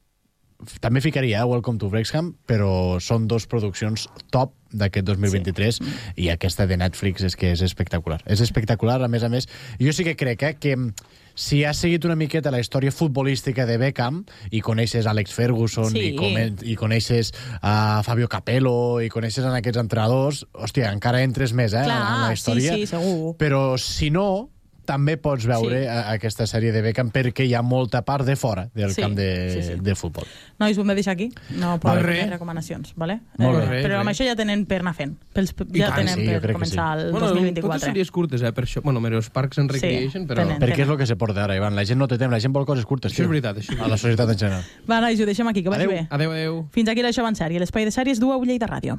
també ficaria eh, Welcome to Wrexham, però són dos produccions top d'aquest 2023 sí. i aquesta de Netflix és que és espectacular. És espectacular, a més a més. Jo sí que crec eh, que mm, si has seguit una miqueta la història futbolística de Beckham i coneixes Alex Ferguson Sí. i, come, i coneixes a Fabio Capello i coneixes en aquests entrenadors, hòstia, encara entres més eh, Clar, en la sí, història. sí, segur. Però si no, també pots veure Sí. sí. aquesta sèrie de Beckham perquè hi ha molta part de fora del Sí, camp de, sí, sí. de futbol. Nois, ho hem de deixar aquí. No Vale. poden Res. fer recomanacions, vale? Molt bé. Eh, però amb això ja tenen per anar fent. Pels, ja tant, tenen sí, per començar sí. el Bueno, 2024. Totes sèries curtes, eh, per això. Bueno, Parks and Sí, Recreation, però... tenen, Perquè és el que se porta ara, Ivan. La gent no té temps, la gent vol coses curtes. Això és veritat, això A la societat en general. Va, nois, ho deixem aquí, que vagi Adeu. bé. Adeu, adeu. Fins aquí l'Això en sèrie. L'espai de sèries du a Lleida Ràdio.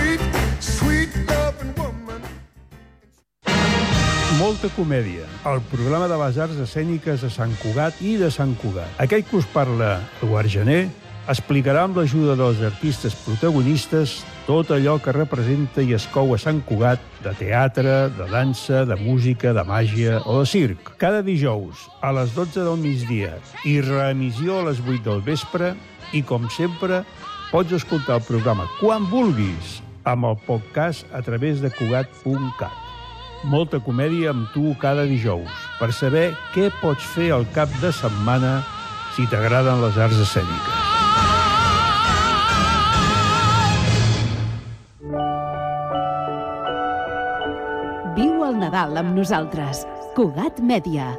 Comèdia, el programa de les arts escèniques de Sant Cugat i de Sant Cugat. Aquell que us parla, Eduard Gené, explicarà amb l'ajuda dels artistes protagonistes tot allò que representa i es cou a Sant Cugat de teatre, de dansa, de música, de màgia o de circ. Cada dijous a les 12 del migdia i reemissió a les 8 del vespre i, com sempre, pots escoltar el programa quan vulguis amb el podcast a través de Cugat.cat. Molta comèdia amb tu cada dijous per saber què pots fer al cap de setmana si t'agraden les arts escèniques. Viu el Nadal amb nosaltres. Cugat Mèdia.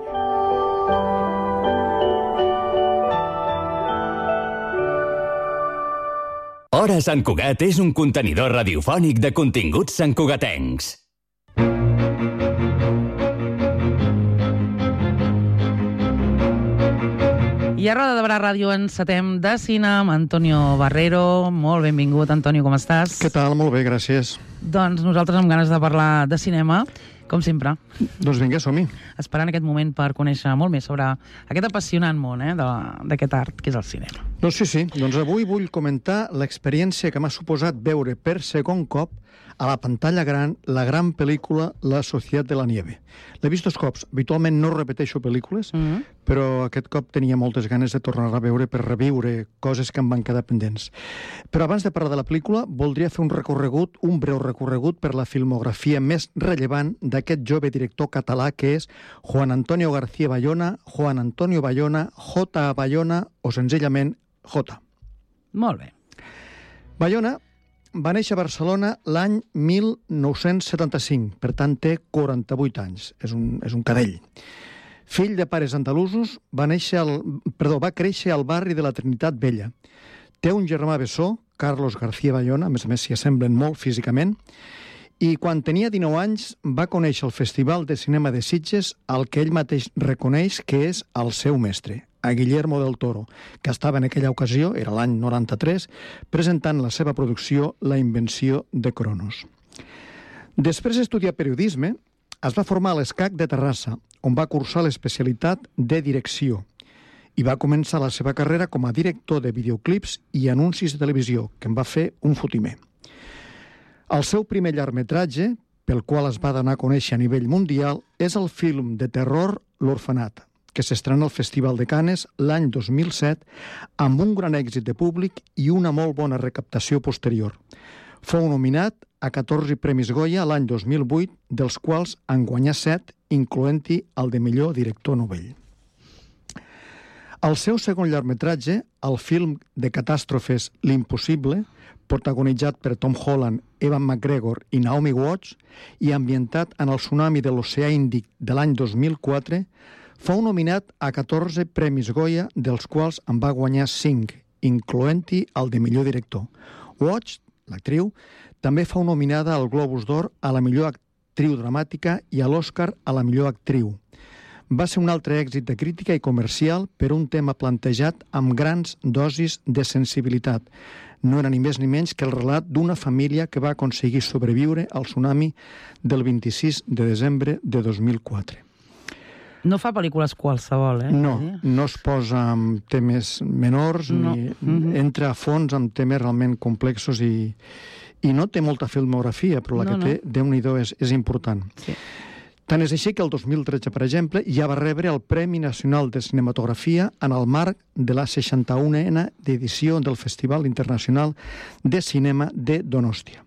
Hora Sant Cugat és un contenidor radiofònic de continguts santcugatencs. I a Roda de Barà Ràdio encetem de cine amb Antonio Barrero. Molt benvingut, Antonio, com estàs? Què tal? Molt bé, gràcies. Doncs nosaltres amb ganes de parlar de cinema, com sempre. Doncs vinga, som-hi. Esperant aquest moment per conèixer molt més sobre aquest apassionant món eh, d'aquest art que és el cinema. Doncs sí, sí. Doncs avui vull comentar l'experiència que m'ha suposat veure per segon cop a la pantalla gran la gran pel·lícula La Societat de la Nieve. L'he vist dos cops. Habitualment no repeteixo pel·lícules, mm -hmm. Però aquest cop tenia moltes ganes de tornar a veure per reviure coses que em van quedar pendents. Però abans de parlar de la pel·lícula, voldria fer un recorregut, un breu recorregut per la filmografia més rellevant d'aquest jove director català que és Juan Antonio García Bayona, Juan Antonio Bayona, J. Bayona o senzillament J. Molt bé. Bayona va néixer a Barcelona l'any 1975, per tant té 48 anys, és un, és un cadell. Fill de pares andalusos, va, néixer al, perdó, va créixer al barri de la Trinitat Vella. Té un germà bessó, Carlos García Bayona, a més a més s'hi assemblen molt físicament, i quan tenia 19 anys va conèixer el Festival de Cinema de Sitges, al que ell mateix reconeix que és el seu mestre, a Guillermo del Toro, que estava en aquella ocasió, era l'any 93, presentant la seva producció La invenció de Cronos. Després d'estudiar periodisme, es va formar a l'ESCAC de Terrassa, on va cursar l'especialitat de direcció i va començar la seva carrera com a director de videoclips i anuncis de televisió, que en va fer un fotimer. El seu primer llargmetratge, pel qual es va donar a conèixer a nivell mundial, és el film de terror L'Orfenat, que s'estrena al Festival de Canes l'any 2007 amb un gran èxit de públic i una molt bona recaptació posterior. Fou nominat a 14 Premis Goya l'any 2008, dels quals en guanyà 7, incloent-hi el de millor director novell. El seu segon llargmetratge, el film de catàstrofes L'Impossible, protagonitzat per Tom Holland, Evan McGregor i Naomi Watts, i ambientat en el tsunami de l'oceà Índic de l'any 2004, fou nominat a 14 Premis Goya, dels quals en va guanyar 5, incloent-hi el de millor director. Watts, l'actriu, també fou nominada al Globus d'Or a la millor actriu dramàtica i a l'Oscar a la millor actriu. Va ser un altre èxit de crítica i comercial per un tema plantejat amb grans dosis de sensibilitat. No era ni més ni menys que el relat d'una família que va aconseguir sobreviure al tsunami del 26 de desembre de 2004. No fa pel·lícules qualsevol, eh? No, no es posa amb temes menors, No. ni Mhm. entra a fons amb temes realment complexos i, i no té molta filmografia, però la No, que no. té, déu-n'hi-do, és, és important. Sí. Tant és així que el 2013, per exemple, ja va rebre el Premi Nacional de Cinematografia en el marc de la 61a edició del Festival Internacional de Cinema de Donòstia.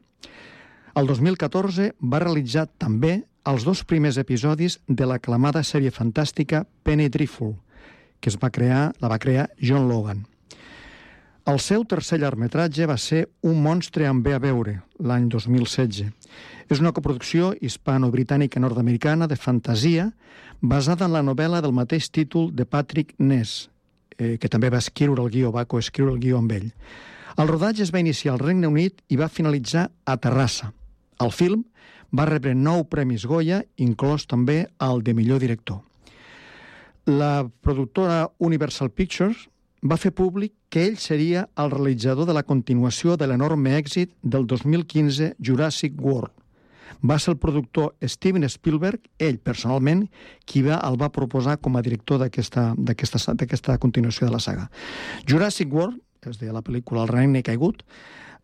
El 2014 va realitzar també els dos primers episodis de l'aclamada sèrie fantàstica Penny Dreadful, que es va crear, la va crear John Logan. El seu tercer llargmetratge va ser Un monstre amb bé a veure, l'any 2016. És una coproducció hispano-britànica-nord-americana de fantasia basada en la novel·la del mateix títol de Patrick Ness, eh, que també va escriure el guió, va coescriure el guió amb ell. El rodatge es va iniciar al Regne Unit i va finalitzar a Terrassa. El film va rebre nou premis Goya, inclòs també el de millor director. La productora Universal Pictures va fer públic que ell seria el realitzador de la continuació de l'enorme èxit del 2015 Jurassic World. Va ser el productor Steven Spielberg, ell personalment, qui va, el va proposar com a director d'aquesta continuació de la saga. Jurassic World, es deia la pel·lícula El regne caigut,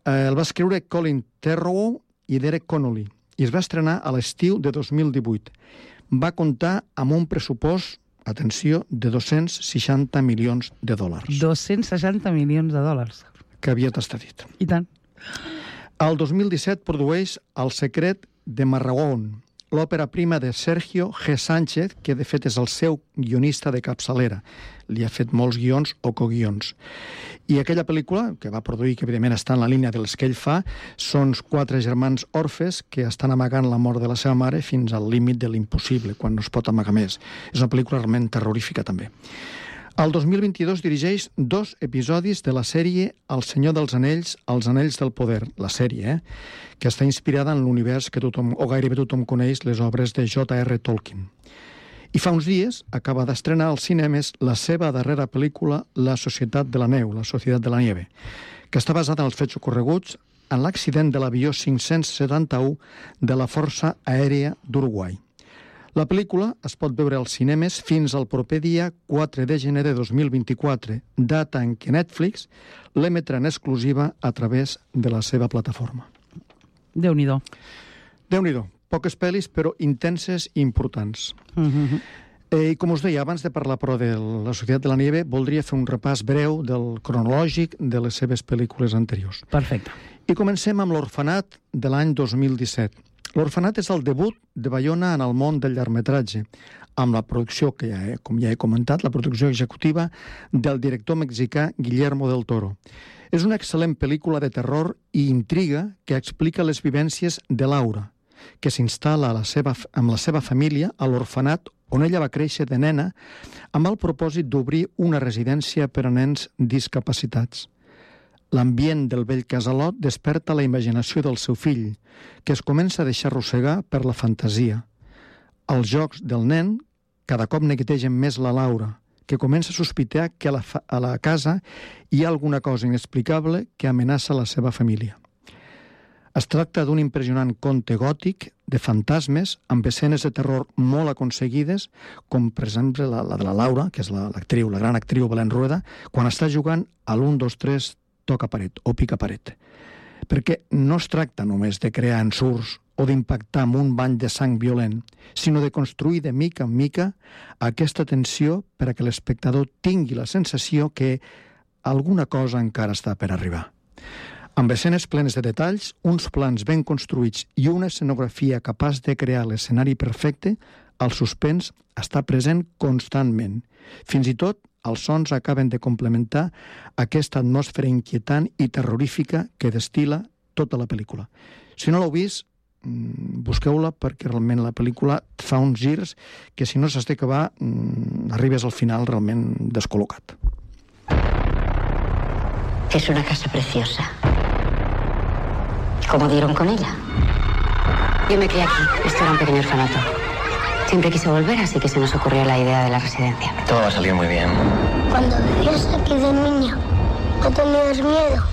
eh, el va escriure Colin Trevorrow i Derek Connolly i es va estrenar a l'estiu de 2018. Va comptar amb un pressupost atenció, de 260 milions de dòlars. 260 milions de dòlars. Que havia estat dit. I tant. El 2017 produeix El secret de Marragón, l'òpera prima de Sergio G. Sánchez, que de fet és el seu guionista de capçalera. Li ha fet molts guions o coguions. I aquella pel·lícula, que va produir, que evidentment està en la línia dels que ell fa, són quatre germans orfes que estan amagant la mort de la seva mare fins al límit de l'impossible, quan no es pot amagar més. És una pel·lícula realment terrorífica, també. El 2022 dirigeix dos episodis de la sèrie El senyor dels anells, Els anells del poder, la sèrie, eh? que està inspirada en l'univers que tothom, o gairebé tothom coneix, les obres de J.R. Tolkien. I fa uns dies acaba d'estrenar als cinemes la seva darrera pel·lícula La societat de la neu, La societat de la nieve, que està basada en els fets ocorreguts en l'accident de l'avió 571 de la Força Aèria d'Uruguai. La pel·lícula es pot veure als cinemes fins al proper dia 4 de gener de 2024, data en què Netflix l'emetrà en exclusiva a través de la seva plataforma. Déu-n'hi-do. Déu-n'hi-do. Poques pel·lis, però intenses i importants. Mm -hmm. eh, I com us deia, abans de parlar, però, de la Societat de la Nieve, voldria fer un repàs breu del cronològic de les seves pel·lícules anteriors. Perfecte. I comencem amb l'Orfanat de l'any 2017. L'Orfanat és el debut de Bayona en el món del llargmetratge, amb la producció, que ja he, com ja he comentat, la producció executiva del director mexicà Guillermo del Toro. És una excel·lent pel·lícula de terror i intriga que explica les vivències de Laura, que s'instal·la amb la seva família a l'orfanat on ella va créixer de nena amb el propòsit d'obrir una residència per a nens discapacitats. L'ambient del vell casalot desperta la imaginació del seu fill, que es comença a deixar arrossegar per la fantasia. Els jocs del nen cada cop neguitegen més la Laura, que comença a sospitar que a la, a la casa hi ha alguna cosa inexplicable que amenaça la seva família. Es tracta d'un impressionant conte gòtic de fantasmes amb escenes de terror molt aconseguides, com per exemple la, la de la Laura, que és l'actriu, la, la gran actriu Belén Rueda, quan està jugant a l'1, 2, 3, toca paret o pica paret. Perquè no es tracta només de crear ensurts o d'impactar amb un bany de sang violent, sinó de construir de mica en mica aquesta tensió per a que l'espectador tingui la sensació que alguna cosa encara està per arribar. Amb escenes plenes de detalls, uns plans ben construïts i una escenografia capaç de crear l'escenari perfecte, el suspens està present constantment. Fins i tot els sons acaben de complementar aquesta atmosfera inquietant i terrorífica que destila tota la pel·lícula. Si no l'heu vist, mm, busqueu-la perquè realment la pel·lícula fa uns girs que si no s'has d'acabar mm, arribes al final realment descol·locat. Es una casa preciosa. ¿Cómo dieron con ella? Yo me crié aquí. Esto era un pequeño orfanato. Siempre quiso volver, así que se nos ocurrió la idea de la residencia. Todo va a muy bien. Cuando vivías aquí de niño, ¿no tenías miedo?